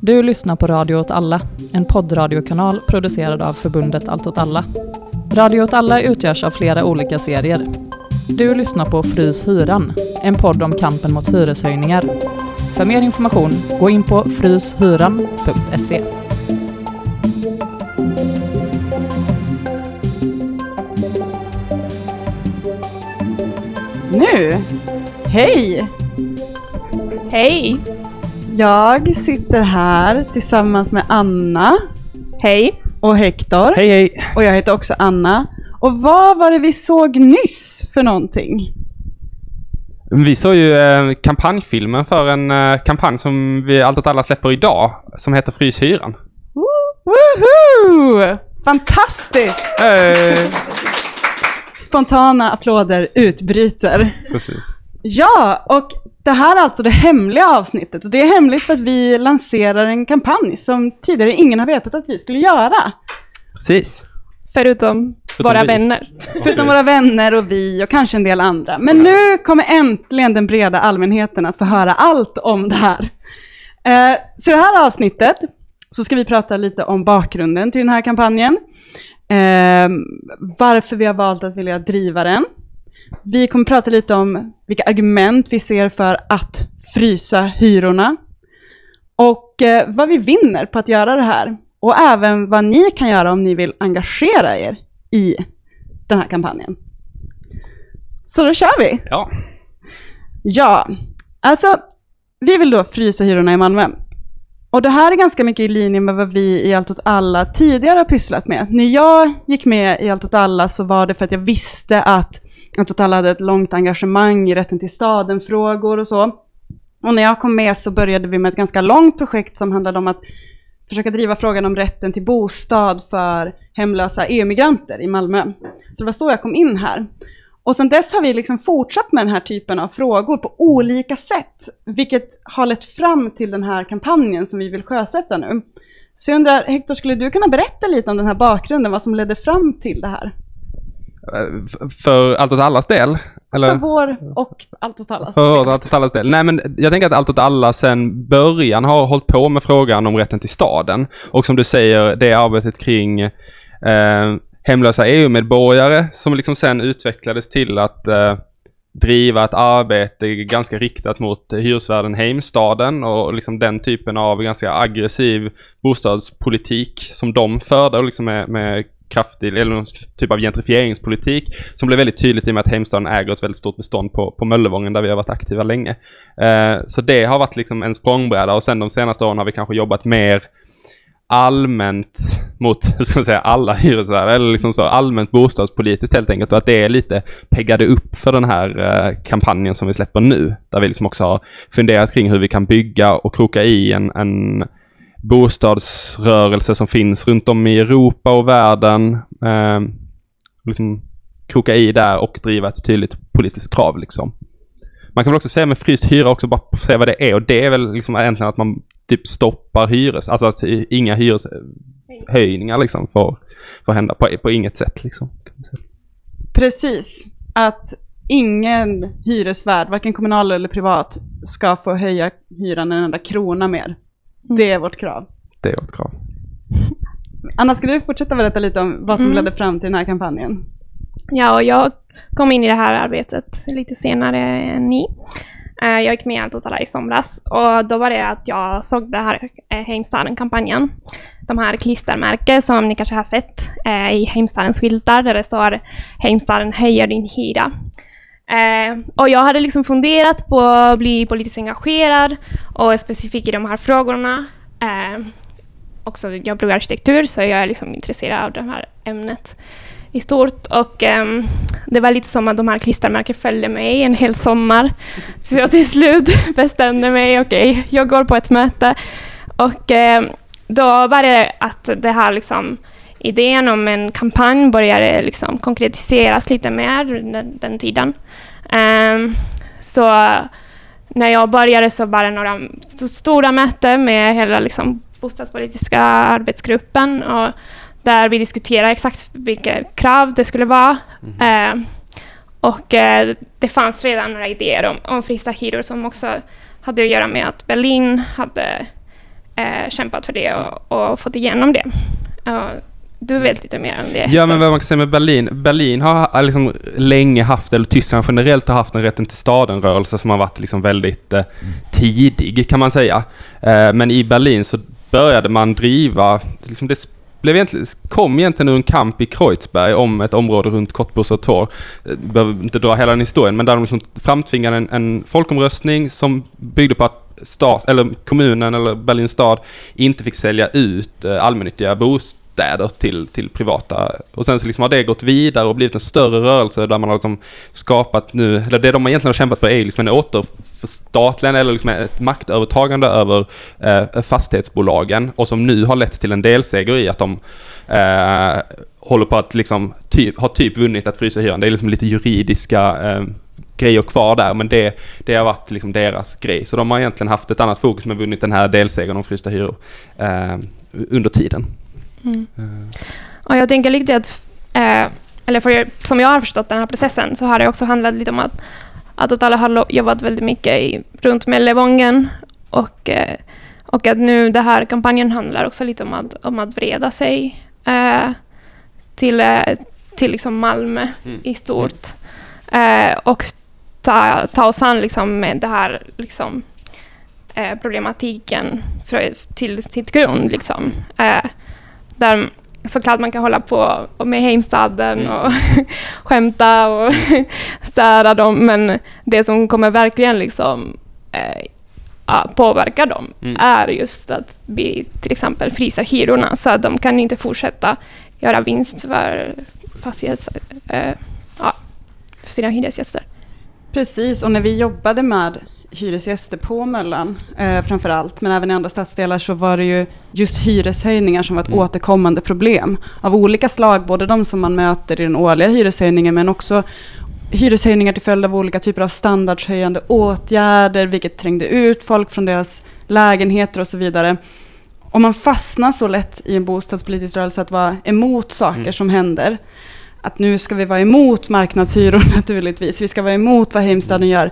Du lyssnar på Radio åt alla, en poddradiokanal producerad av förbundet Allt åt alla. Radio åt alla utgörs av flera olika serier. Du lyssnar på Frys hyran, en podd om kampen mot hyreshöjningar. För mer information, gå in på fryshyran.se. Nu! Hej! Hej! Jag sitter här tillsammans med Anna Hej! och Hector. Hej hej! Och jag heter också Anna. Och vad var det vi såg nyss för någonting? Vi såg ju eh, kampanjfilmen för en eh, kampanj som vi Allt åt alla släpper idag, som heter Frys hyran. Woohoo! Fantastiskt! Eh, Spontana applåder utbryter. precis. Ja, och det här är alltså det hemliga avsnittet. Och det är hemligt för att vi lanserar en kampanj som tidigare ingen har vetat att vi skulle göra. Precis. Förutom Förutom våra vi. vänner. Förutom våra vänner och vi och kanske en del andra. Men nu kommer äntligen den breda allmänheten att få höra allt om det här. Eh, så i det här avsnittet så ska vi prata lite om bakgrunden till den här kampanjen. Eh, varför vi har valt att vilja driva den. Vi kommer prata lite om vilka argument vi ser för att frysa hyrorna. Och eh, vad vi vinner på att göra det här. Och även vad ni kan göra om ni vill engagera er i den här kampanjen. Så då kör vi! Ja. Ja, alltså vi vill då frysa hyrorna i Malmö. Och det här är ganska mycket i linje med vad vi i Allt åt alla tidigare har pysslat med. När jag gick med i Allt åt alla så var det för att jag visste att allt åt alla hade ett långt engagemang i rätten till staden-frågor och så. Och när jag kom med så började vi med ett ganska långt projekt som handlade om att försöka driva frågan om rätten till bostad för hemlösa EU-migranter i Malmö. Så det var så jag kom in här. Och sen dess har vi liksom fortsatt med den här typen av frågor på olika sätt, vilket har lett fram till den här kampanjen som vi vill sjösätta nu. Så jag undrar, Hector, skulle du kunna berätta lite om den här bakgrunden, vad som ledde fram till det här? Eh, För Allt åt allas del? Eller? För vår och allt åt allas. För Allt åt allas del? Nej men jag tänker att Allt åt alla sen början har hållit på med frågan om rätten till staden. Och som du säger, det arbetet kring eh, hemlösa EU-medborgare som liksom sen utvecklades till att eh, driva ett arbete ganska riktat mot hyresvärden Heimstaden och liksom den typen av ganska aggressiv bostadspolitik som de förde och liksom med, med kraftig, eller någon typ av gentrifieringspolitik som blev väldigt tydligt i och med att Heimstaden äger ett väldigt stort bestånd på, på Möllevången där vi har varit aktiva länge. Eh, så det har varit liksom en språngbräda och sen de senaste åren har vi kanske jobbat mer allmänt mot, hur ska man säga, alla hyresvärdar eller liksom så allmänt bostadspolitiskt helt enkelt och att det är lite peggade upp för den här eh, kampanjen som vi släpper nu. Där vi liksom också har funderat kring hur vi kan bygga och kroka i en, en bostadsrörelse som finns runt om i Europa och världen. Eh, liksom kroka i där och driva ett tydligt politiskt krav liksom. Man kan väl också säga med fryst hyra också bara se vad det är och det är väl liksom egentligen att man typ stoppar hyres, alltså att inga hyreshöjningar liksom får, får hända på, på inget sätt liksom. Precis. Att ingen hyresvärd, varken kommunal eller privat, ska få höja hyran en enda krona mer. Det är vårt krav. Det är vårt krav. Anna, ska du fortsätta berätta lite om vad som Mm. ledde fram till den här kampanjen? Ja, och jag kom in i det här arbetet lite senare än ni. Eh, Jag gick med i Allt i somras och då var det att jag såg det här eh, Heimstaden-kampanjen. De här klistermärken som ni kanske har sett eh, i Heimstadens skyltar där det står Heimstaden höjer din hyra. Eh, och jag hade liksom funderat på att bli politiskt engagerad och specifikt i de här frågorna. Eh, också, jag pluggar arkitektur så jag är liksom intresserad av det här ämnet i stort. Och eh, det var lite som att de här klistermärken följde mig en hel sommar. Så jag till slut bestämde mig, okej, jag går på ett möte. Och ehm, då var det att det här liksom, idén om en kampanj började liksom konkretiseras lite mer den, den tiden. Ehm, så när jag började så var det några st- stora möten med hela liksom, bostadspolitiska arbetsgruppen och där vi diskuterade exakt vilka krav det skulle vara. Eh, och eh, det fanns redan några idéer om, om frysta hyror som också hade att göra med att Berlin hade eh, kämpat för det och, och fått igenom det. Du vet lite mer om det. Ja, men vad man kan säga med Berlin. Berlin har liksom länge haft, eller Tyskland generellt har haft en rätten till staden-rörelse som har varit liksom väldigt eh, tidig, kan man säga. Eh, men i Berlin så började man driva, liksom det blev egentligen, kom egentligen ur en kamp i Kreuzberg om ett område runt Cottbusser Tor. Jag behöver inte dra hela den historien, men där de liksom framtvingade en, en folkomröstning som byggde på att stat, eller kommunen eller Berlins stad inte fick sälja ut eh, allmännyttiga bostäder till, till privata. Och sen så liksom har det gått vidare och blivit en större rörelse där man har liksom skapat nu, eller det de egentligen har kämpat för är liksom en återförstatligande eller liksom ett maktövertagande över eh, fastighetsbolagen och som nu har lett till en delseger i att de eh, håller på att liksom typ, har typ vunnit att frysa hyran. Det är liksom lite juridiska eh, grejer kvar där, men det, det har varit liksom deras grej. Så de har egentligen haft ett annat fokus men vunnit den här delsegern om frysta hyror eh, under tiden. Mm. Eh. Och jag tänker lite att, eh, eller för, som jag har förstått den här processen, så har det också handlat lite om att att Totala har jobbat väldigt mycket i, runt Mellevången och, eh, och att nu den här kampanjen handlar också lite om att, om att vreda sig till, till liksom Malmö mm. i stort. Eh, och ta, ta oss an liksom med det här liksom, problematiken för, till sitt grund. Liksom. Där såklart man kan hålla på med Heimstaden mm. och skämta och störa dem, men det som kommer verkligen liksom, eh, påverka dem mm. är just att vi till exempel fryser hyrorna så att de kan inte fortsätta göra vinst för fastighets, eh, ja, för sina hyresgäster. Precis, och när vi jobbade med hyresgäster på Möllan eh, framför allt, men även i andra stadsdelar så var det ju just hyreshöjningar som var ett mm. återkommande problem av olika slag, både de som man möter i den årliga hyreshöjningen men också hyreshöjningar till följd av olika typer av standardshöjande åtgärder, vilket trängde ut folk från deras lägenheter och så vidare. Och man fastnar så lätt i en bostadspolitisk rörelse att vara emot saker mm. som händer att nu ska vi vara emot marknadshyror naturligtvis. Vi ska vara emot vad Heimstaden gör.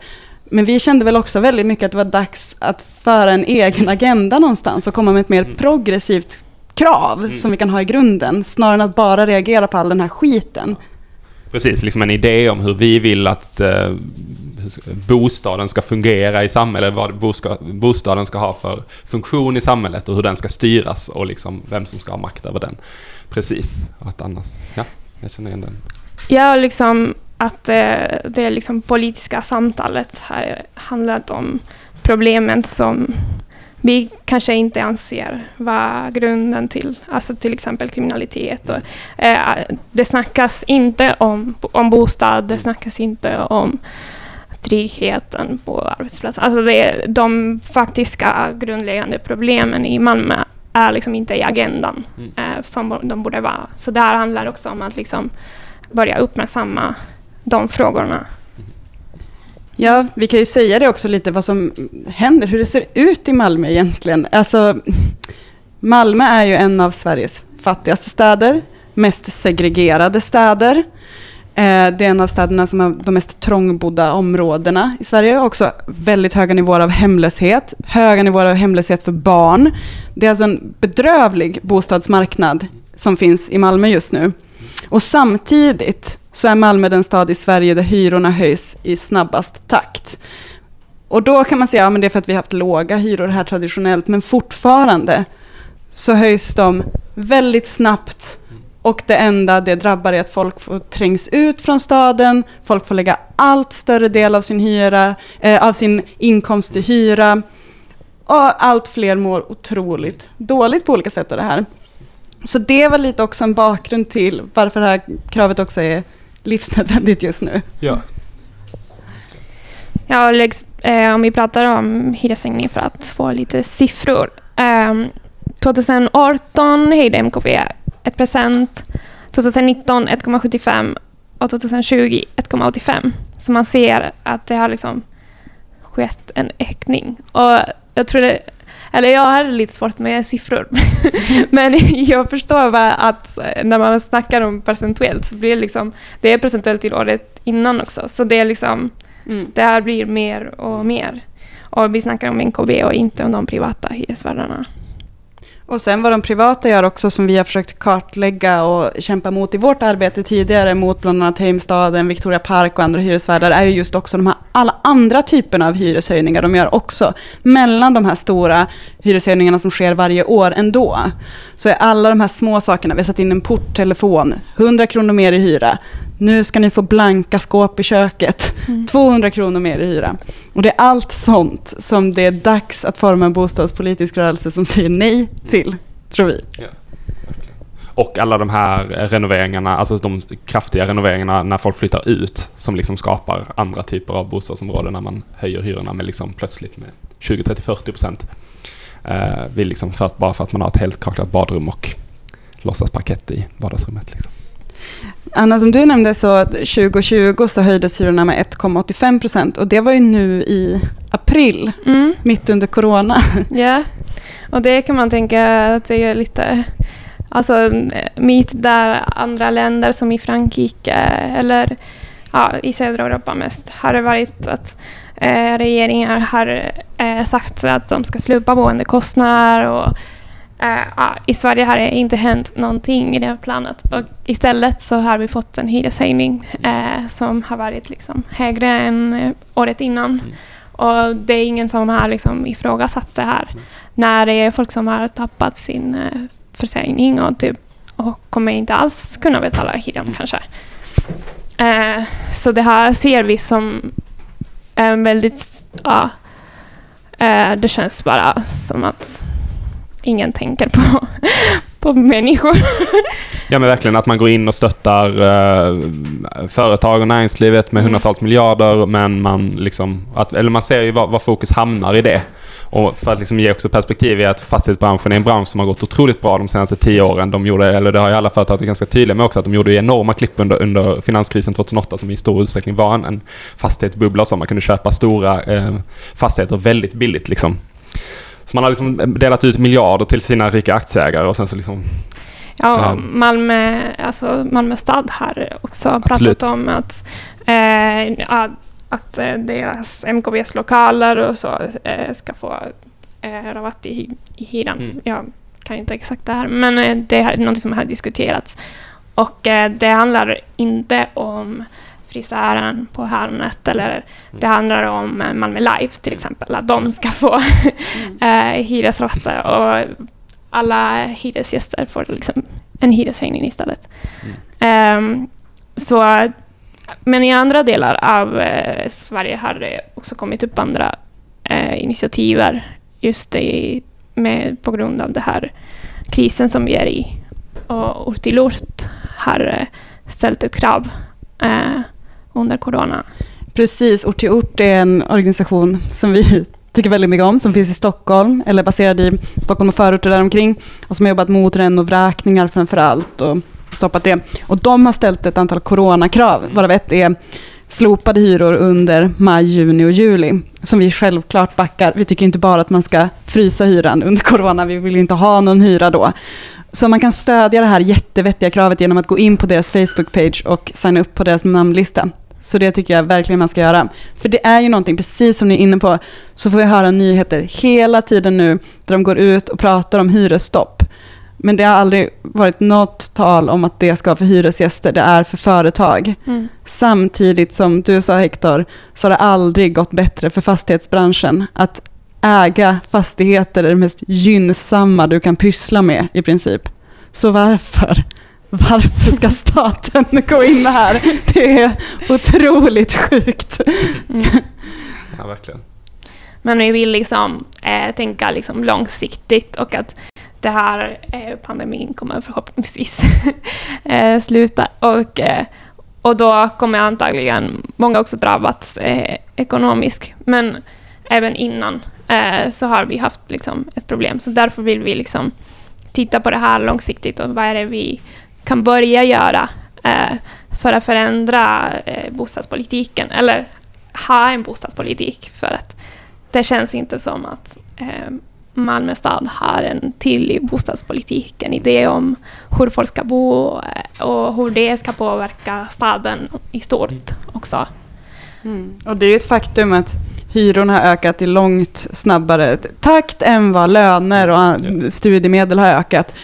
Men vi kände väl också väldigt mycket att det var dags att föra en egen agenda någonstans och komma med ett mer mm. progressivt krav mm. som vi kan ha i grunden, snarare än att bara reagera på all den här skiten. Precis, liksom en idé om hur vi vill att eh, bostaden ska fungera i samhället, vad bostaden ska ha för funktion i samhället och hur den ska styras och liksom vem som ska ha makt över den. Precis, att annars, ja. Jag känner igen den. Ja, liksom att eh, det liksom politiska samtalet har handlat om problemen som vi kanske inte anser vara grunden till, alltså till exempel kriminalitet. Och, eh, det snackas inte om, om bostad, det snackas inte om tryggheten på arbetsplatsen. Alltså det, de faktiska grundläggande problemen i Malmö är liksom inte i agendan mm. eh, som de borde vara. Så det här handlar också om att liksom börja uppmärksamma de frågorna. Ja, vi kan ju säga det också lite vad som händer, hur det ser ut i Malmö egentligen. Alltså, Malmö är ju en av Sveriges fattigaste städer, mest segregerade städer. Eh, det är en av städerna som har de mest trångbodda områdena i Sverige. Också väldigt höga nivåer av hemlöshet. Höga nivåer av hemlöshet för barn. Det är alltså en bedrövlig bostadsmarknad som finns i Malmö just nu. Och samtidigt så är Malmö den stad i Sverige där hyrorna höjs i snabbast takt. Och då kan man säga att ja, det är för att vi har haft låga hyror här traditionellt, men fortfarande så höjs de väldigt snabbt och det enda det drabbar är att folk får trängs ut från staden, folk får lägga allt större del av sin, hyra, eh, av sin inkomst i hyra. Och allt fler mår otroligt dåligt på olika sätt av det här. Så det var lite också en bakgrund till varför det här kravet också är livsnödvändigt just nu. Ja. Ja, eh, om vi pratar om hyressänkning för att få lite siffror. Eh, 2018 höjde MKB 1 procent, 2019 1,75 och 2020 1,85. Så man ser att det har liksom skett en ökning. Och jag tror det, eller jag har lite svårt med siffror, men jag förstår bara att när man snackar om procentuellt så blir det liksom, det är procentuellt till året innan också, så det är liksom, mm. det här blir mer och mer. Och vi snackar om NKB och inte om de privata hyresvärdarna. Och sen vad de privata gör också som vi har försökt kartlägga och kämpa mot i vårt arbete tidigare mot bland annat Heimstaden, Victoria Park och andra hyresvärdar är ju just också de här alla andra typerna av hyreshöjningar de gör också. Mellan de här stora hyreshöjningarna som sker varje år ändå. Så är alla de här små sakerna, vi har satt in en porttelefon, 100 kronor mer i hyra. Nu ska ni få blanka skåp i köket, mm. 200 kronor mer i hyra. Och det är allt sånt som det är dags att forma en bostadspolitisk rörelse som säger nej till, tror vi. Ja. Och alla de här renoveringarna, alltså de kraftiga renoveringarna när folk flyttar ut som liksom skapar andra typer av bostadsområden när man höjer hyrorna med liksom plötsligt med 20, 30, 40 procent. Eh, liksom för att, bara för att man har ett helt kaklat badrum och låtsasparkett i vardagsrummet. Liksom. Anna, som du nämnde så 2020 så höjdes hyrorna med 1,85 procent och det var ju nu i april, mm. mitt under corona. Ja, och det kan man tänka att det är lite Alltså mitt där andra länder som i Frankrike eller ja, i södra Europa mest har det varit att eh, regeringar har eh, sagt att de ska slupa boendekostnader och eh, ja, i Sverige har det inte hänt någonting i det planet och istället så har vi fått en hyreshöjning eh, som har varit liksom högre än året innan. Mm. Och det är ingen som har liksom ifrågasatt det här. Mm. När det är folk som har tappat sin eh, försäljning och, typ, och kommer inte alls kunna betala hyran mm. kanske. Eh, så det här ser vi som en väldigt... Eh, det känns bara som att ingen tänker på, på människor. ja men verkligen att man går in och stöttar eh, företag och näringslivet med mm. hundratals miljarder men man liksom, att, eller man ser ju var, var fokus hamnar i det. Och för att liksom ge också perspektiv i att fastighetsbranschen är en bransch som har gått otroligt bra de senaste tio åren. De gjorde, eller det har ju alla företag varit ganska tydliga med också, att de gjorde enorma klipp under, under finanskrisen 2008 som i stor utsträckning var en, en fastighetsbubbla som man kunde köpa stora eh, fastigheter väldigt billigt liksom. Man har liksom delat ut miljarder till sina rika aktieägare och sen så liksom Ja, eh, Malmö, alltså Malmö stad har också Absolut. pratat om att eh, att eh, deras MKBs lokaler och så eh, ska få eh, rabatt i, i hyran. Mm. Jag kan inte exakt det här, men det är något som har diskuterats. Och det handlar inte om frisören på Hörnet eller mm. det handlar om Malmö Live till exempel, att de ska få mm. hyresrabatter och alla hyresgäster får liksom en hyreshöjning istället. Mm. Um, så men i andra delar av eh, Sverige har det också kommit upp andra eh, initiativ just i, med, på grund av den här krisen som vi är i. Och Ort till Ort har eh, ställt ett krav eh, under corona. Precis, Ort till Ort är en organisation som vi tycker väldigt mycket om, som finns i Stockholm, eller baserad i Stockholm och förorter däromkring, och som har jobbat mot rännovräkningar framför allt, och stoppat det. Och de har ställt ett antal coronakrav, varav ett är slopade hyror under maj, juni och juli, som vi självklart backar. Vi tycker inte bara att man ska frysa hyran under corona, vi vill inte ha någon hyra då. Så man kan stödja det här jättevettiga kravet genom att gå in på deras Facebook-page och signa upp på deras namnlista. Så det tycker jag verkligen man ska göra. För det är ju någonting, precis som ni är inne på, så får vi höra nyheter hela tiden nu där de går ut och pratar om hyresstopp. Men det har aldrig varit något tal om att det ska vara för hyresgäster, det är för företag. Mm. Samtidigt som du sa Hector, så har det aldrig gått bättre för fastighetsbranschen. Att äga fastigheter är det mest gynnsamma du kan pyssla med i princip. Så varför? Varför ska staten gå in här? Det är otroligt sjukt. Mm. Ja, verkligen. Men vi vill liksom eh, tänka liksom långsiktigt och att det här eh, pandemin kommer förhoppningsvis eh, sluta. Och, eh, och då kommer antagligen många också drabbats eh, ekonomiskt. Men även innan eh, så har vi haft liksom, ett problem. Så därför vill vi liksom, titta på det här långsiktigt och vad är det vi kan börja göra eh, för att förändra bostadspolitiken. Eller ha en bostadspolitik. För att det känns inte som att Malmö stad har en tydlig bostadspolitik, en idé om hur folk ska bo och hur det ska påverka staden i stort också. Mm. Och det är ju ett faktum att hyrorna har ökat i långt snabbare takt än vad löner och studiemedel har ökat.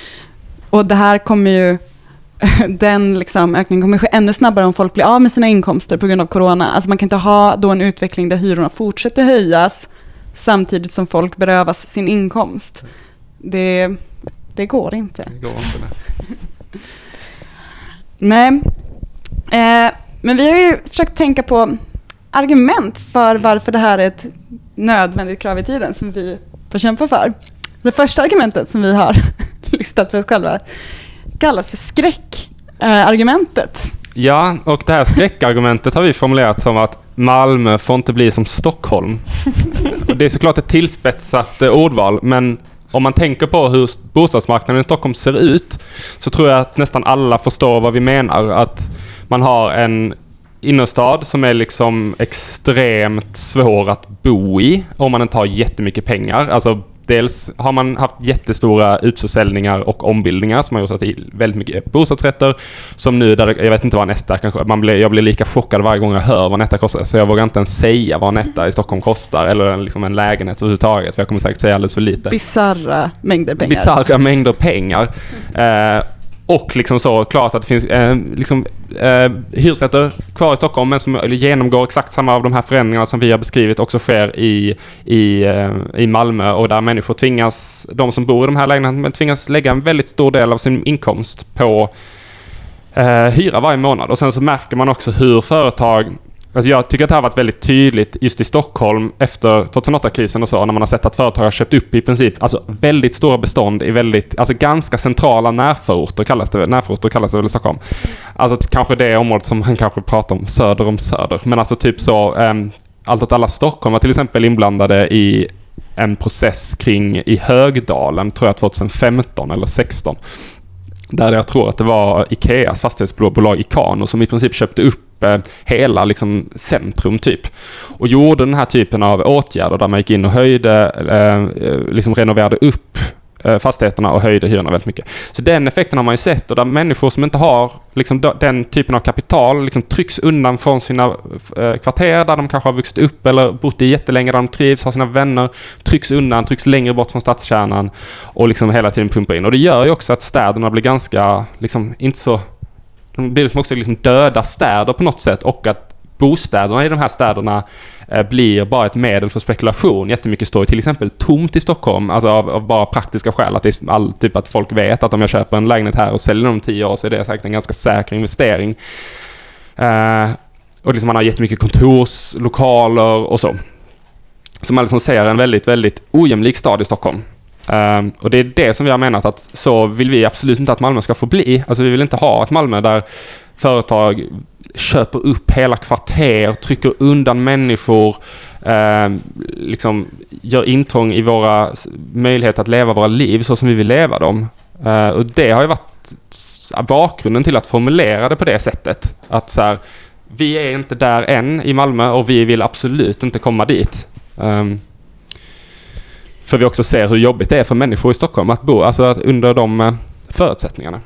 Och det här kommer ju, den liksom ökningen kommer ske ännu snabbare om folk blir av med sina inkomster på grund av corona. Alltså man kan inte ha då en utveckling där hyrorna fortsätter höjas samtidigt som folk berövas sin inkomst. Det, det går inte. Det går inte det. Nej. Eh, men vi har ju försökt tänka på argument för varför det här är ett nödvändigt krav i tiden som vi får kämpa för. Det första argumentet som vi har listat för oss själva kallas för skräckargumentet. Ja, och det här skräckargumentet har vi formulerat som att Malmö får inte bli som Stockholm. Och det är såklart ett tillspetsat eh, ordval, men om man tänker på hur bostadsmarknaden i Stockholm ser ut så tror jag att nästan alla förstår vad vi menar. Att man har en innerstad som är liksom extremt svår att bo i om man inte har jättemycket pengar. Alltså dels har man haft jättestora utförsäljningar och ombildningar som har gjort att det är väldigt mycket bostadsrätter. Som nu, där, jag vet inte vad en etta kanske, man blir, jag blir lika chockad varje gång jag hör vad en etta kostar. Så jag vågar inte ens säga vad en etta i Stockholm kostar. Eller liksom en lägenhet överhuvudtaget. För jag kommer säkert säga alldeles för lite Bisarra mängder pengar. bisarra mängder pengar. Eh, och liksom så klart att det finns eh, liksom, eh, hyresrätter kvar i Stockholm men som genomgår exakt samma av de här förändringarna som vi har beskrivit också sker i, i, eh, i Malmö och där människor tvingas, de som bor i de här lägenheterna tvingas lägga en väldigt stor del av sin inkomst på eh, hyra varje månad. Och sen så märker man också hur företag Alltså jag tycker att det här har varit väldigt tydligt just i Stockholm efter 2008-krisen och så, när man har sett att företag har köpt upp i princip alltså väldigt stora bestånd i väldigt, alltså ganska centrala närförorter kallas det, närförorter kallas det väl i Stockholm. Alltså kanske det området som man kanske pratar om söder om söder. Men alltså typ så, um, allt åt alla Stockholm var till exempel inblandade i en process kring i Högdalen, tror jag 2015 eller 16. Där jag tror att det var Ikeas fastighetsbolag Ikano som i princip köpte upp eh, hela liksom, centrum typ. Och gjorde den här typen av åtgärder där man gick in och höjde, eh, eh liksom renoverade upp Eh, fastigheterna och höjde hyrorna väldigt mycket. Så den effekten har man ju sett och där människor som inte har liksom, den typen av kapital liksom, trycks undan från sina eh, kvarter där de kanske har vuxit upp eller bott i jättelänge där de trivs, har sina vänner, trycks undan, trycks längre bort från stadskärnan och liksom hela tiden pumpar in. Och det gör ju också att städerna blir ganska, liksom inte så... De blir liksom också liksom döda städer på något sätt och att bostäderna i de här städerna Eh, blir bara ett medel för spekulation. Jättemycket står ju till exempel tomt i Stockholm, alltså av, av bara praktiska skäl. Att det är all, typ att folk vet att om jag köper en lägenhet här och säljer den om tio år så är det säkert en ganska säker investering. Eh, och liksom man har jättemycket kontorslokaler och så. Så man liksom ser en väldigt, väldigt ojämlik stad i Stockholm. Um, och det är det som vi har menat att så vill vi absolut inte att Malmö ska få bli. Alltså vi vill inte ha ett Malmö där företag köper upp hela kvarter, trycker undan människor, eh, liksom gör intrång i våra möjligheter att leva våra liv så som vi vill leva dem. Eh, och det har ju varit bakgrunden till att formulera det på det sättet. Att så här, vi är inte där än i Malmö och vi vill absolut inte komma dit. Ehm, för vi också ser hur jobbigt det är för människor i Stockholm att bo, alltså att under de eh, förutsättningarna.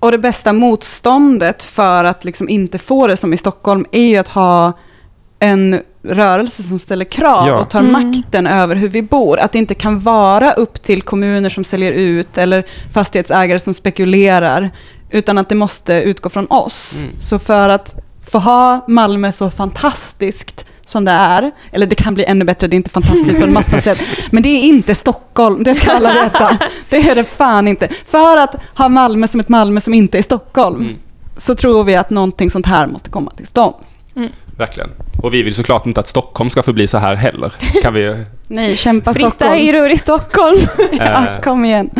Och det bästa motståndet för att liksom inte få det som i Stockholm är ju att ha en rörelse som ställer krav Ja. och tar Mm. makten över hur vi bor. Att det inte kan vara upp till kommuner som säljer ut eller fastighetsägare som spekulerar, utan att det måste utgå från oss. Mm. Så för att få ha Malmö så fantastiskt som det är, eller det kan bli ännu bättre, det är inte fantastiskt på en massa sätt, men det är inte Stockholm, det ska alla veta. Det är det fan inte. För att ha Malmö som ett Malmö som inte är Stockholm, Mm. så tror vi att någonting sånt här måste komma till stånd. Verkligen. Och vi vill såklart inte att Stockholm ska förbli så här heller. Kan vi. Nej, kämpa Frista Stockholm. hyror i Stockholm. Ja, eh, kom igen.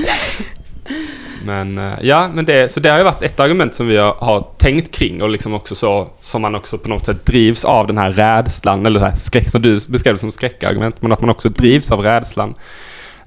Men eh, ja, men det, så det har ju varit ett argument som vi har, har tänkt kring och liksom också så som man också på något sätt drivs av den här rädslan, eller här skräck, som du beskrev det som skräckargument, men att man också drivs av rädslan.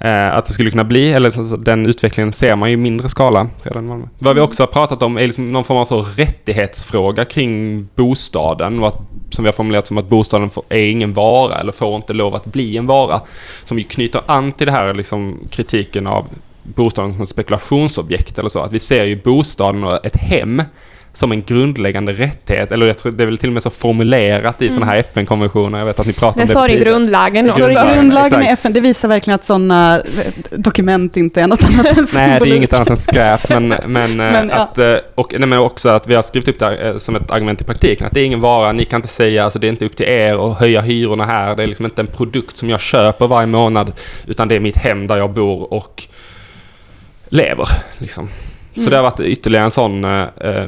Eh, att det skulle kunna bli, eller den utvecklingen ser man ju i mindre skala redan i Malmö. Vad vi också har pratat om är liksom någon form av så rättighetsfråga kring bostaden och att, som vi har formulerat som att bostaden är ingen vara eller får inte lov att bli en vara. Som ju knyter an till det här liksom kritiken av bostaden som ett spekulationsobjekt eller så. Att vi ser ju bostaden och ett hem som en grundläggande rättighet. Eller jag tror det är väl till och med så formulerat i mm. sådana här FN-konventioner. Jag vet att ni pratar det om det. Står i grundlagen det står i grundlagen i FN. Det visar verkligen att sådana dokument inte är något annat än symbolik. Nej, det är inget annat än skräp. Men, men, men att, ja. och, nej, men också att vi har skrivit upp det som ett argument i praktiken. Att det är ingen vara, ni kan inte säga, alltså det är inte upp till er att höja hyrorna här. Det är liksom inte en produkt som jag köper varje månad. Utan det är mitt hem där jag bor och lever. Liksom. Så mm. det har varit ytterligare en sån eh, eh,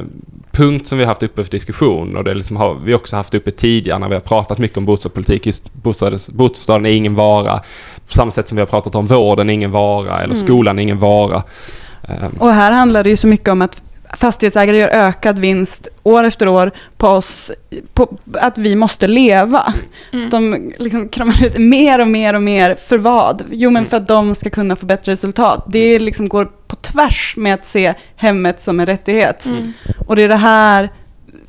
punkt som vi har haft uppe för diskussion och det liksom har vi också haft uppe tidigare när vi har pratat mycket om bostadspolitik. Just bostads, bostaden är ingen vara. På samma sätt som vi har pratat om vården är ingen vara eller mm. skolan är ingen vara. Och här handlar det ju så mycket om att fastighetsägare gör ökad vinst år efter år på oss, på att vi måste leva. Mm. De liksom kramar ut mer och mer och mer för vad? Jo, men mm. för att de ska kunna få bättre resultat. Det liksom går på tvärs med att se hemmet som en rättighet. Mm. Och det är det här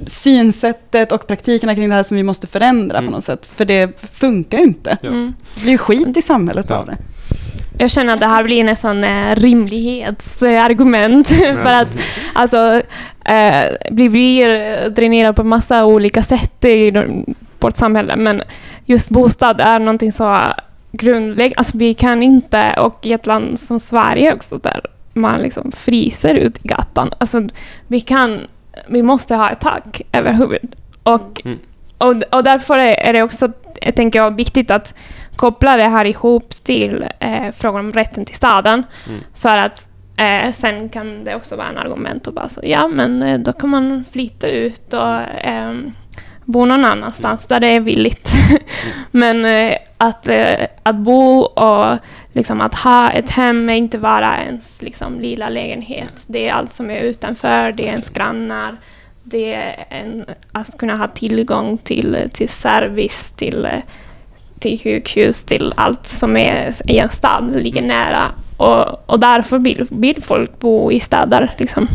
synsättet och praktikerna kring det här som vi måste förändra mm. på något sätt. För det funkar ju inte. Mm. Det blir skit i samhället ja. av det. Jag känner att det här blir nästan eh, rimlighetsargument. för att alltså, eh, vi blir dränerade på massa olika sätt i vårt samhälle. Men just bostad är någonting så grundläggande. Alltså, vi kan inte, och i ett land som Sverige också, där man liksom fryser ut i gatan. Alltså, vi, kan, vi måste ha ett tak över huvudet. Och, mm. och, och därför är det också, jag tänker jag, viktigt att koppla det här ihop till eh, frågan om rätten till staden. Mm. För att eh, sen kan det också vara en argument och bara så, ja men eh, då kan man flytta ut och eh, bo någon annanstans där det är billigt. Mm. men eh, att, eh, att bo och liksom att ha ett hem är inte bara ens liksom, lilla lägenhet. Det är allt som är utanför, det är ens grannar, det är en, att kunna ha tillgång till, till service, till till sjukhus, till allt som är i en stad, ligger mm. nära. Och, och därför vill, vill folk bo i städer. Liksom.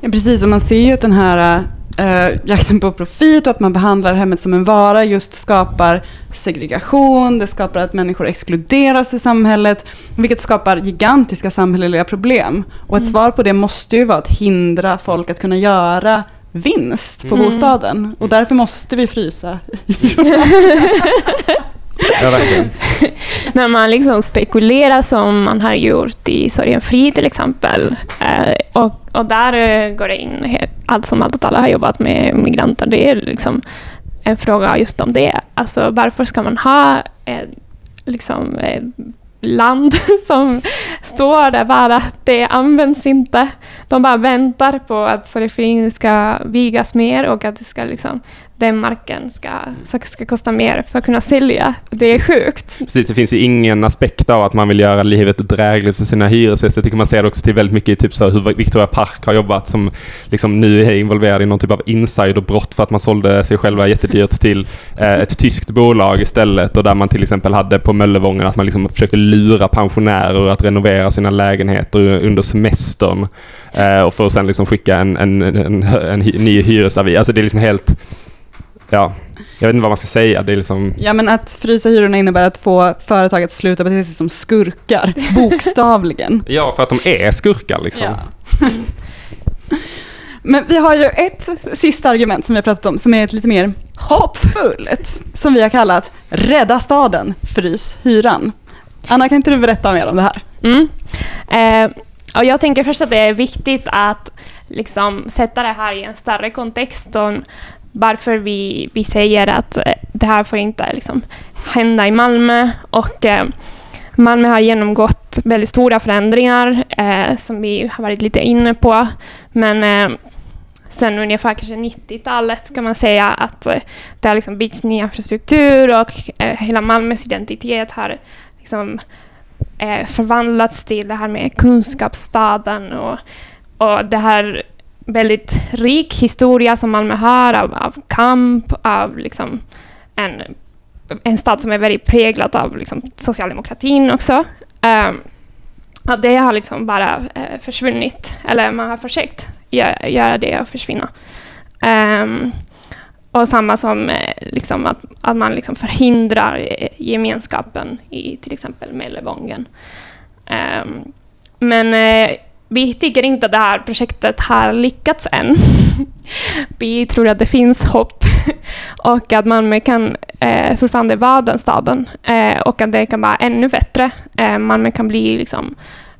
Ja, precis, och man ser ju att den här äh, jakten på profit och att man behandlar hemmet som en vara just skapar segregation, det skapar att människor exkluderas i samhället, vilket skapar gigantiska samhälleliga problem. Och ett mm. svar på det måste ju vara att hindra folk att kunna göra vinst på mm. bostaden. Och därför måste vi frysa. Ja, verkligen. När man liksom spekulerar som man har gjort i Sorgenfri till exempel. Eh, och, och där eh, går det in allt som Allt åt alla har jobbat med migranter. Det är liksom en fråga just om det. Alltså varför ska man ha eh, liksom, eh, land som står där bara, det används inte. De bara väntar på att Sorgenfri ska vigas mer och att det ska liksom den marken ska, ska kosta mer för att kunna sälja. Det är sjukt. Precis, det finns ju ingen aspekt av att man vill göra livet drägligt för sina hyresgäster. Jag tycker man ser det också till väldigt mycket i typ så hur Victoria Park har jobbat som liksom nu är involverad i någon typ av insiderbrott för att man sålde sig själva jättedyrt till eh, ett tyskt bolag istället och där man till exempel hade på Möllevången att man liksom försökte lura pensionärer att renovera sina lägenheter under semestern eh, och för att sen liksom skicka en, en, en, en, en ny hyresavi. Alltså det är liksom helt ja, jag vet inte vad man ska säga. Det är liksom... Ja, men att frysa hyrorna innebär att få företag att sluta bete sig som skurkar, bokstavligen. ja, för att de är skurkar liksom. Ja. men vi har ju ett sista argument som vi har pratat om som är ett lite mer hoppfullt, som vi har kallat Rädda staden, frys hyran. Anna, kan inte du berätta mer om det här? Mm. Eh, och jag tänker först att det är viktigt att liksom sätta det här i en större kontext och varför vi, vi säger att eh, det här får inte liksom hända i Malmö. Och, eh, Malmö har genomgått väldigt stora förändringar eh, som vi har varit lite inne på. Men eh, sen ungefär kanske 90-talet kan man säga att eh, det har liksom byggts ny infrastruktur och eh, hela Malmös identitet har liksom, eh, förvandlats till det här med kunskapsstaden och, och det här väldigt rik historia som Malmö har av, av kamp, av liksom en, en stad som är väldigt präglad av liksom socialdemokratin också. Um, att det har liksom bara uh, försvunnit, eller man har försökt göra, göra det och försvinna. Um, och samma som uh, liksom att, att man liksom förhindrar eh, gemenskapen i till exempel Mellevången. Um, ehm, men vi tycker inte att det här projektet har lyckats än. vi tror att det finns hopp och att Malmö kan eh, fortfarande vara den staden eh, och att det kan vara ännu bättre. Eh, Malmö kan bli liksom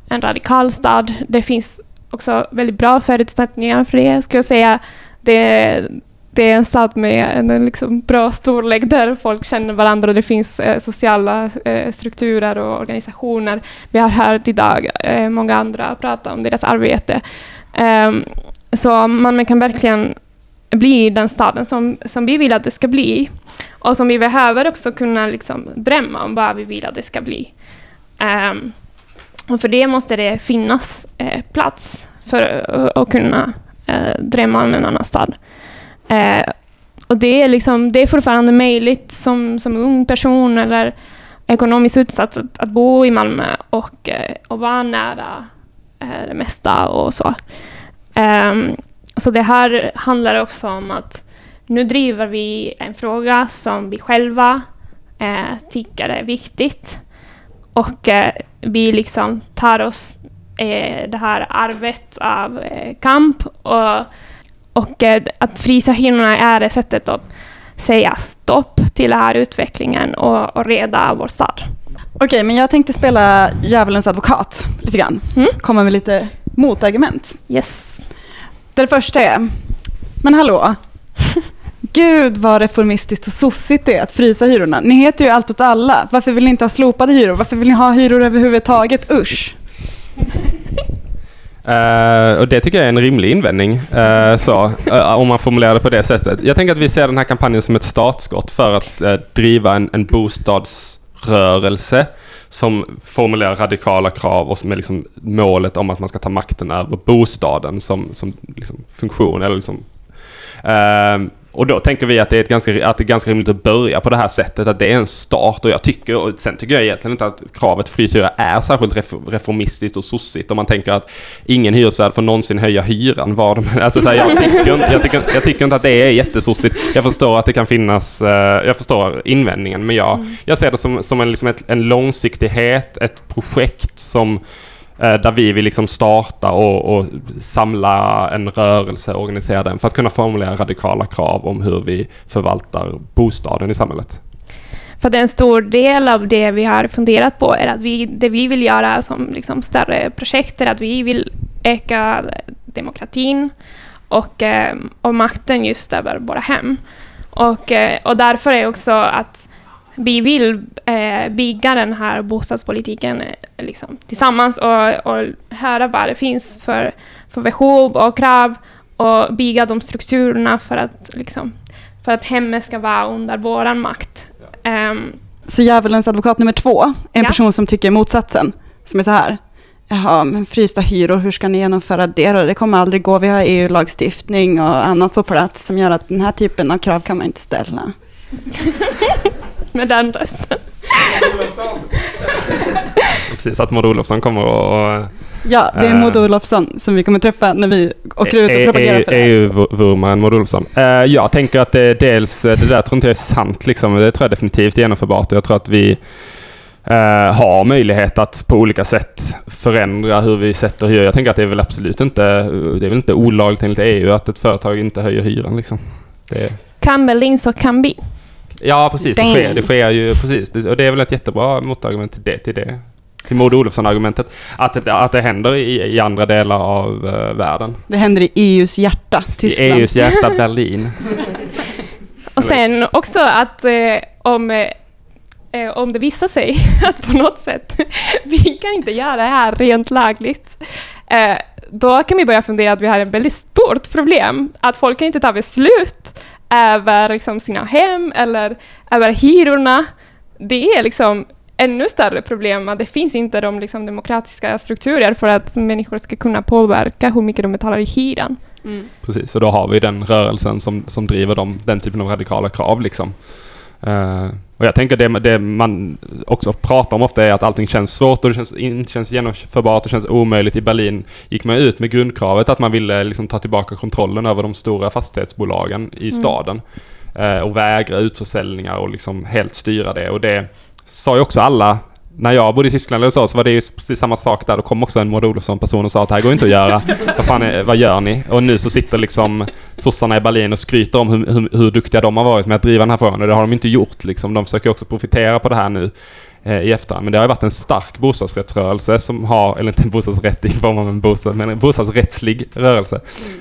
en radikal stad. Det finns också väldigt bra förutsättningar för det, skulle jag säga. Det, det är en stad med en liksom bra storlek där folk känner varandra och det finns eh, sociala eh, strukturer och organisationer. Vi har hört idag eh, många andra prata om deras arbete. Ehm, så man kan verkligen bli den staden som, som vi vill att det ska bli. Och som vi behöver också kunna liksom drömma om vad vi vill att det ska bli. Ehm, och för det måste det finnas eh, plats för att kunna eh, drömma om en annan stad. Eh, och det är, liksom, det är fortfarande möjligt som, som ung person eller ekonomiskt utsatt att, att bo i Malmö och, eh, och vara nära eh, det mesta och så. Um, så det här handlar också om att nu driver vi en fråga som vi själva eh, tycker är viktigt. Och eh, vi liksom tar oss eh, det här arvet av eh, kamp och, och eh, att frysa hyrorna är det sättet att säga stopp till den här utvecklingen och, och reda vår stad. Okej, men jag tänkte spela djävulens advokat lite grann. Mm. Komma med lite motargument. Yes. Det första är, men hallå, Gud vad reformistiskt och sossigt det är att frysa hyrorna. Ni heter ju Allt åt alla. Varför vill ni inte ha slopade hyror? Varför vill ni ha hyror överhuvudtaget? Usch! Uh, och det tycker jag är en rimlig invändning, uh, så, uh, om man formulerar det på det sättet. Jag tänker att vi ser den här kampanjen som ett startskott för att driva en, en bostadsrörelse som formulerar radikala krav och med liksom målet om att man ska ta makten över bostaden som, som liksom funktion. Eller liksom, och då tänker vi att det, är ett ganska, att det är ganska rimligt att börja på det här sättet, att det är en start. Och jag tycker, och sen tycker jag egentligen inte att kravet fryshyra är särskilt reformistiskt och sossigt. Om man tänker att ingen hyresvärd får någonsin höja hyran var de... Alltså så här, jag, tycker, jag, tycker, jag tycker inte att det är jättesossigt. Jag förstår att det kan finnas... Uh, jag förstår invändningen, men jag, mm. jag ser det som, som en, liksom ett, en långsiktighet, ett projekt som Eh, Eh, där vi vill liksom starta och, och, samla en rörelse, organisera den för att kunna formulera radikala krav om hur vi förvaltar bostaden i samhället. För en stor del av det vi har funderat på är att vi, det vi vill göra som liksom större projekt är att vi vill öka demokratin och, eh, och makten just över våra hem. Och, eh, och därför är också att vi vill eh, bygga den här bostadspolitiken eh, liksom, tillsammans och, och höra vad det finns för, för behov och krav och bygga de strukturerna för att, liksom, för att hemmet ska vara under vår makt. Um, så djävulens advokat nummer två är en ja. person som tycker motsatsen, som är så här. Jaha, men frysta hyror, hur ska ni genomföra det då? Det kommer aldrig gå. Vi har EU-lagstiftning och annat på plats som gör att den här typen av krav kan man inte ställa. med den rösten. Precis, att Maud Olofsson kommer och... Ja, det är äh, Maud Olofsson som vi kommer träffa när vi åker ut och propagerar för det. EU-vurmaren Maud Olofsson. Jag tänker att det dels, det där tror inte jag är sant liksom. Det tror jag definitivt är genomförbart. Jag tror att vi har möjlighet att på olika sätt förändra hur vi sätter hyror. Jag tänker att det är väl absolut inte, det är väl inte olagligt enligt EU att ett företag inte höjer hyran. Liksom. Det... Kan väl så kan vi. Ja, precis. Det sker, det sker ju precis. Och det är väl ett jättebra motargument till det. Till, det. till Maud Olofsson-argumentet. Att det, att det händer i, i andra delar av uh, världen. Det händer i EUs hjärta, Tyskland. I EUs hjärta, Berlin. Och sen också att eh, om, eh, om det visar sig att på något sätt vi kan inte göra det här rent lagligt. Eh, då kan vi börja fundera att vi har ett väldigt stort problem. Att folk kan inte ta beslut över liksom sina hem eller över hyrorna. Det är liksom ännu större problem att det finns inte de liksom demokratiska strukturer för att människor ska kunna påverka hur mycket de betalar i hyran. Mm. Precis, och då har vi den rörelsen som, som driver dem, den typen av radikala krav. Liksom. Uh, och jag tänker det, det man också pratar om ofta är att allting känns svårt och det känns, inte känns genomförbart och känns omöjligt. I Berlin gick man ut med grundkravet att man ville liksom ta tillbaka kontrollen över de stora fastighetsbolagen i mm. staden. Uh, och vägra utförsäljningar och liksom helt styra det. Och det sa ju också alla när jag bodde i Tyskland eller så, så var det ju precis samma sak där. Då kom också en Maud Olofsson-person och sa att det här går inte att göra. vad fan är, vad gör ni? Och nu så sitter liksom sossarna i Berlin och skryter om hur, hur, hur duktiga de har varit med att driva den här frågan. Och det har de inte gjort liksom. De försöker också profitera på det här nu eh, i efterhand. Men det har ju varit en stark bostadsrättsrörelse som har, eller inte en bostadsrätt i form av en bostad, men en bostadsrättslig rörelse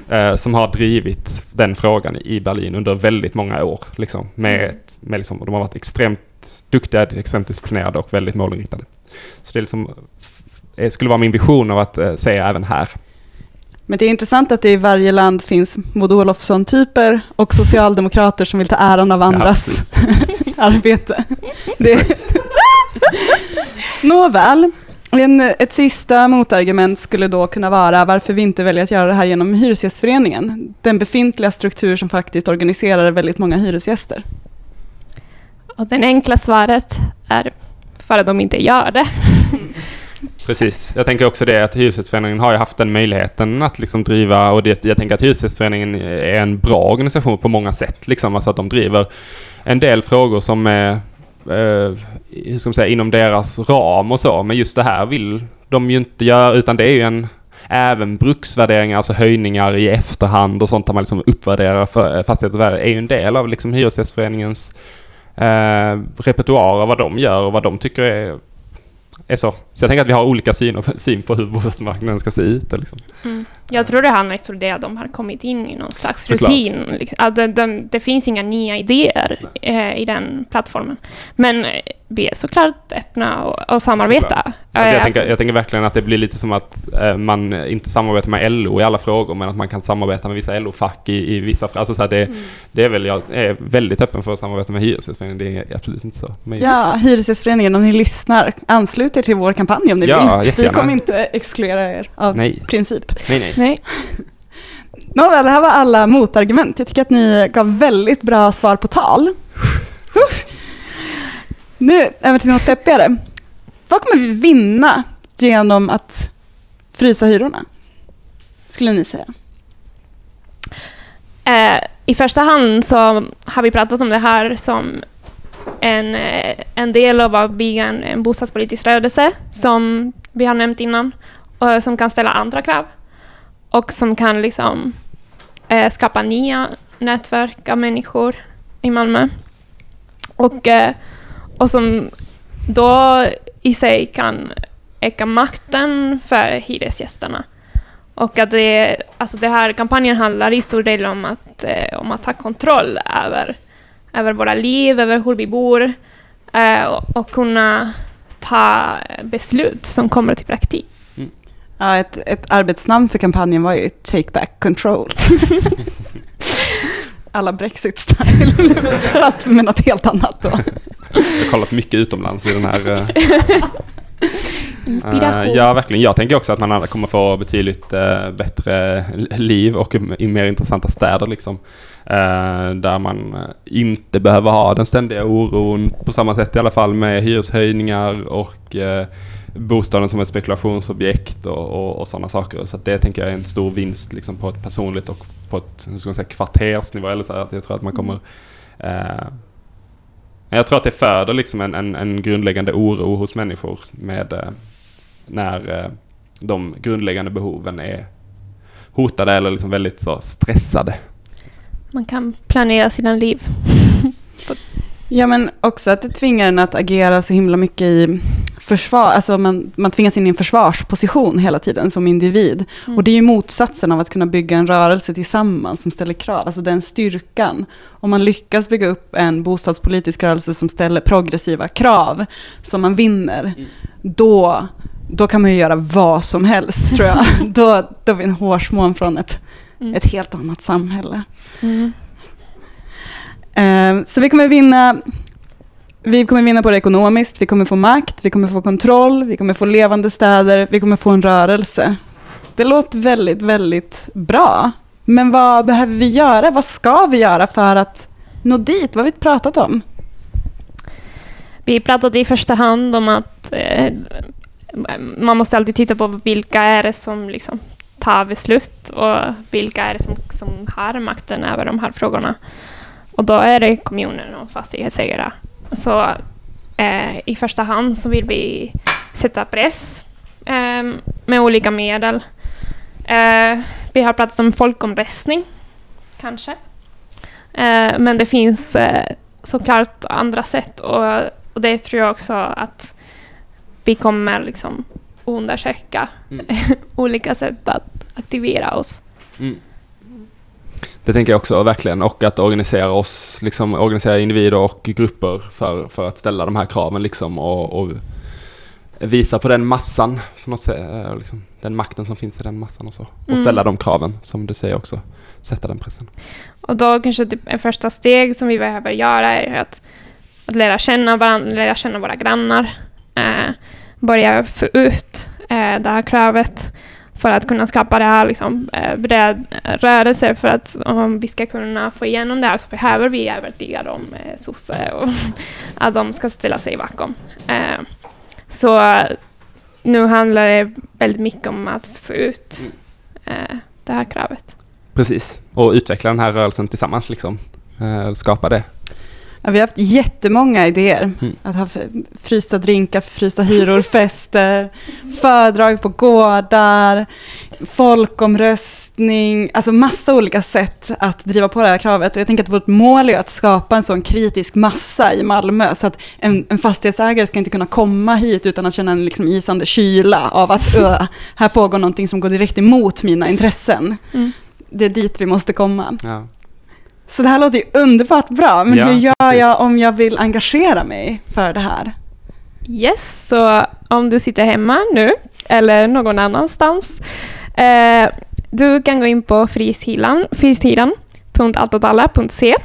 eh, som har drivit den frågan i Berlin under väldigt många år. Liksom, med, ett- med liksom, de har varit extremt duktiga, extremt disciplinerade och väldigt målinriktade. Så det liksom, skulle vara min vision av att eh, se även här. Men det är intressant att det i varje land finns Maud Olofsson-typer och socialdemokrater som vill ta äran av andras precis. arbete. Det... Nåväl. En, ett sista motargument skulle då kunna vara varför vi inte väljer att göra det här genom Hyresgästföreningen. Den befintliga struktur som faktiskt organiserar väldigt många hyresgäster. Och det enkla svaret är för att de inte gör det. Precis. Jag tänker också det att Hyresgästföreningen har ju haft den möjligheten att liksom driva och det, jag tänker att Hyresgästföreningen är en bra organisation på många sätt. Liksom. Alltså att de driver en del frågor som är eh, hur ska man säga, inom deras ram och så. Men just det här vill de ju inte göra utan det är ju en Även bruksvärderingar, alltså höjningar i efterhand och sånt där man liksom uppvärderar för, eh, värde är ju en del av liksom Hyresgästföreningens eh, repertoar av vad de gör och vad de tycker är är så. Så jag tänker att vi har olika syn, syn på hur bostadsmarknaden ska se ut. och Liksom. Jag tror det handlar om att de har kommit in i någon slags Såklart. rutin. Liksom. Att de, de, det finns inga nya idéer eh, i den plattformen. Men vi är såklart öppna och, och samarbeta. Såklart. Alltså jag, alltså- tänker, jag tänker verkligen att det blir lite som att eh, man inte samarbetar med LO i alla frågor, men att man kan samarbeta med vissa LO-fack i, i vissa frågor. Alltså så det, Mm. det är väl, jag är väldigt öppen för att samarbeta med Hyresgästföreningen, det är absolut inte så. Men Ja, Hyresgästföreningen, om ni lyssnar, anslut er till vår kampanj om ni Ja, vill. Vi jättegärna. kommer inte exkludera er av Nej, princip. nej, nej. Nej. Nåväl, det här var alla motargument. Jag tycker att ni gav väldigt bra svar på tal. Nu över till något peppigare. Vad kommer vi vinna genom att frysa hyrorna? Skulle ni säga? Eh, I första hand så har vi pratat om det här som en, eh, en del av att bygga en, en bostadspolitisk rörelse som vi har nämnt innan och som kan ställa andra krav och som kan liksom eh, skapa nya nätverk av människor i Malmö. Och, eh, och som då i sig kan öka makten för hyresgästerna. Och att det, alltså det här kampanjen handlar i stor del om att, eh, om att ta kontroll över, över våra liv, över hur vi bor eh, och, och kunna ta beslut som kommer till praktik. Ja, ett, ett arbetsnamn för kampanjen var ju Take Back Control. Alla Brexit-style, fast med något helt annat då. Jag har kollat mycket utomlands i den här... Inspiration. Eh, ja, verkligen. Jag tänker också att man alla kommer få betydligt eh, bättre liv och i mer intressanta städer liksom. Eh, där man inte behöver ha den ständiga oron på samma sätt i alla fall med hyreshöjningar och bostaden som ett spekulationsobjekt och, och, och sådana saker. Så det tänker jag är en stor vinst liksom, på ett personligt och på ett hur ska man säga, kvartersnivå. Eller så här, att jag tror att man kommer eh, jag tror att det föder liksom en, en, en grundläggande oro hos människor med eh, när eh, de grundläggande behoven är hotade eller liksom väldigt så stressade. Man kan planera sina liv. Ja, men också att det tvingar en att agera så himla mycket i försvar. Alltså man, man tvingas in i en försvarsposition hela tiden som individ. Mm. Och det är ju motsatsen av att kunna bygga en rörelse tillsammans som ställer krav. Alltså den styrkan. Om man lyckas bygga upp en bostadspolitisk rörelse som ställer progressiva krav som man vinner, då, då kan man ju göra vad som helst tror jag. då, då är vi en hårsmån från ett, Mm. ett helt annat samhälle. Mm. Eh, Så vi kommer vinna vi kommer vinna på det ekonomiskt, vi kommer få makt, vi kommer få kontroll, vi kommer få levande städer, vi kommer få en rörelse. Det låter väldigt, väldigt bra. Men vad behöver vi göra? Vad ska vi göra för att nå dit? Vad har vi pratat om? Vi pratade i första hand om att eh, man måste alltid titta på vilka är det som liksom tar beslut och vilka är det som, som har makten över de här frågorna. Och då är det kommunen och fastighetsägare. Så eh, i första hand så vill vi sätta press eh, med olika medel. Eh, vi har pratat om folkomröstning, kanske. Eh, men det finns eh, såklart andra sätt och, och det tror jag också att vi kommer liksom undersöka Mm. olika sätt att aktivera oss. Mm. Det tänker jag också verkligen och att organisera oss, liksom organisera individer och grupper för, för att ställa de här kraven liksom och, och visa på den massan, på något sätt, eh, liksom, den makten som finns i den massan och så. Och Mm. ställa de kraven, som du säger också. Sätta den pressen. Och då kanske typ ett första steg som vi behöver göra är att, att lära känna varandra, lära känna våra grannar. Eh, börja få ut eh, det här kravet för att kunna skapa det här liksom, eh, bred rörelse. För att om vi ska kunna få igenom det här så behöver vi övertyga dem, eh, sosse, och att de ska ställa sig bakom. Eh, så nu handlar det väldigt mycket om att få ut eh, det här kravet. Precis. Och utveckla den här rörelsen tillsammans liksom. Eh, skapa det. Ja, vi har haft jättemånga idéer. Mm. Att ha frysta drinkar, frysta hyror, fester, föredrag på gårdar, folkomröstning, alltså massa olika sätt att driva på det här kravet. Och jag tänker att vårt mål är att skapa en sån kritisk massa i Malmö så att en, en fastighetsägare ska inte kunna komma hit utan att känna en liksom isande kyla av att ö, här pågår någonting som går direkt emot mina intressen. Mm. Det är dit vi måste komma. Ja. Så det här låter ju underbart bra, men Ja, hur gör precis. jag om jag vill engagera mig för det här? Yes, så om du sitter hemma nu eller någon annanstans. Eh, du kan gå in på fryshyran, fryshyran.alltåtalla.se.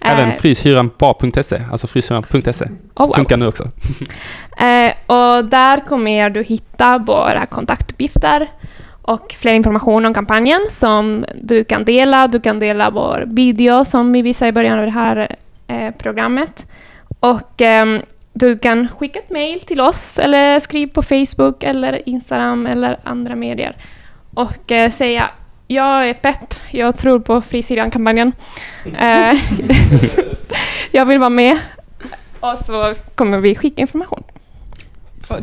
Även Eh, fryshyranbra.se, alltså fryshyran.se. oh, wow. Funkar nu också. Eh, och där kommer du hitta våra kontaktuppgifter och fler information om kampanjen som du kan dela. Du kan dela vår video som vi visade i början av det här eh, programmet. Och ehm, du kan skicka ett mail till oss eller skriv på Facebook eller Instagram eller andra medier och eh, säga jag är pepp, jag tror på Frisidan-kampanjen. Eh, jag vill vara med. Och så kommer vi skicka information.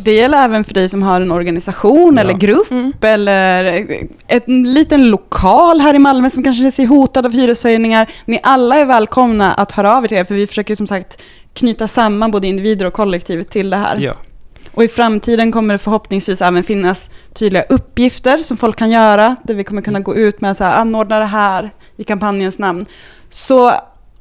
Det gäller även för dig som har en organisation Ja. eller grupp Mm. eller en liten lokal här i Malmö som kanske ser hotad av hyreshöjningar. Ni alla är välkomna att höra av er till er, för vi försöker som sagt knyta samman både individer och kollektivet till det här. Ja. Och i framtiden kommer det förhoppningsvis även finnas tydliga uppgifter som folk kan göra, där vi kommer kunna gå ut med att anordna det här i kampanjens namn. Så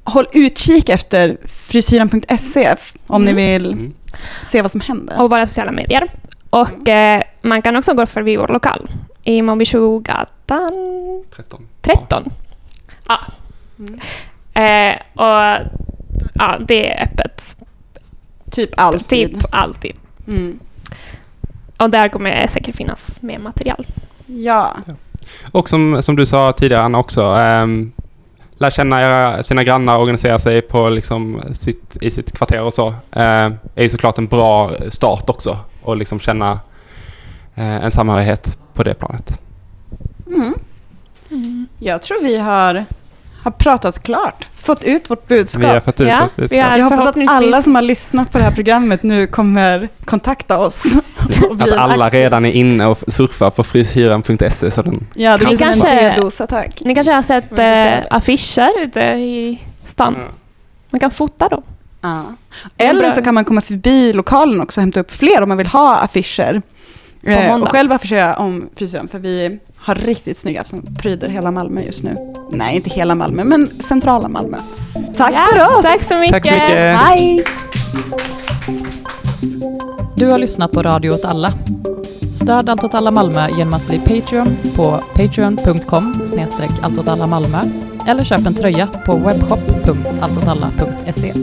håll utkik efter frisyran.se om ni Mm. vill Mm. se vad som händer. och våra sociala medier. Och eh, man kan också gå förbi vår lokal i Mombishogatan 13. 13. Ja. Eh, och ja, det är öppet Typ alltid. typ alltid. Mm. Och där kommer det säkert finnas mer material. Ja. Och som, som du sa tidigare Anna också, um, lär känna sina grannar, organisera sig på liksom sitt, i sitt kvarter och så. Uh, är ju såklart en bra start också. Och liksom känna eh, en samhörighet på det planet. Mm. Jag tror vi har, har pratat klart, fått ut vårt Vi har budskap. fått ut Ja, vårt vi budskap. har- Jag hoppas att alla som har lyssnat på det här programmet nu kommer kontakta oss. Att alla redan är inne och surfar på så den... Ja, det blir som kanske- en D-dos-attack. Ni kanske har sett eh, affischer ute i stan. Man kan fota dem. Ja. Eller så kan man komma förbi lokalen också och hämta upp fler om man vill ha affischer. Eh, och själv affischera om frisören, för vi har riktigt snygga som pryder hela Malmö just nu. Nej, inte hela Malmö, men centrala Malmö. Tack Ja, för oss! Tack så mycket! Tack så mycket! Hej! Du har lyssnat på Radio åt alla. Stöd Allt åt alla Malmö genom att bli Patreon på patreon.com Malmö eller köp en tröja på webbshop.alltåtalla.se.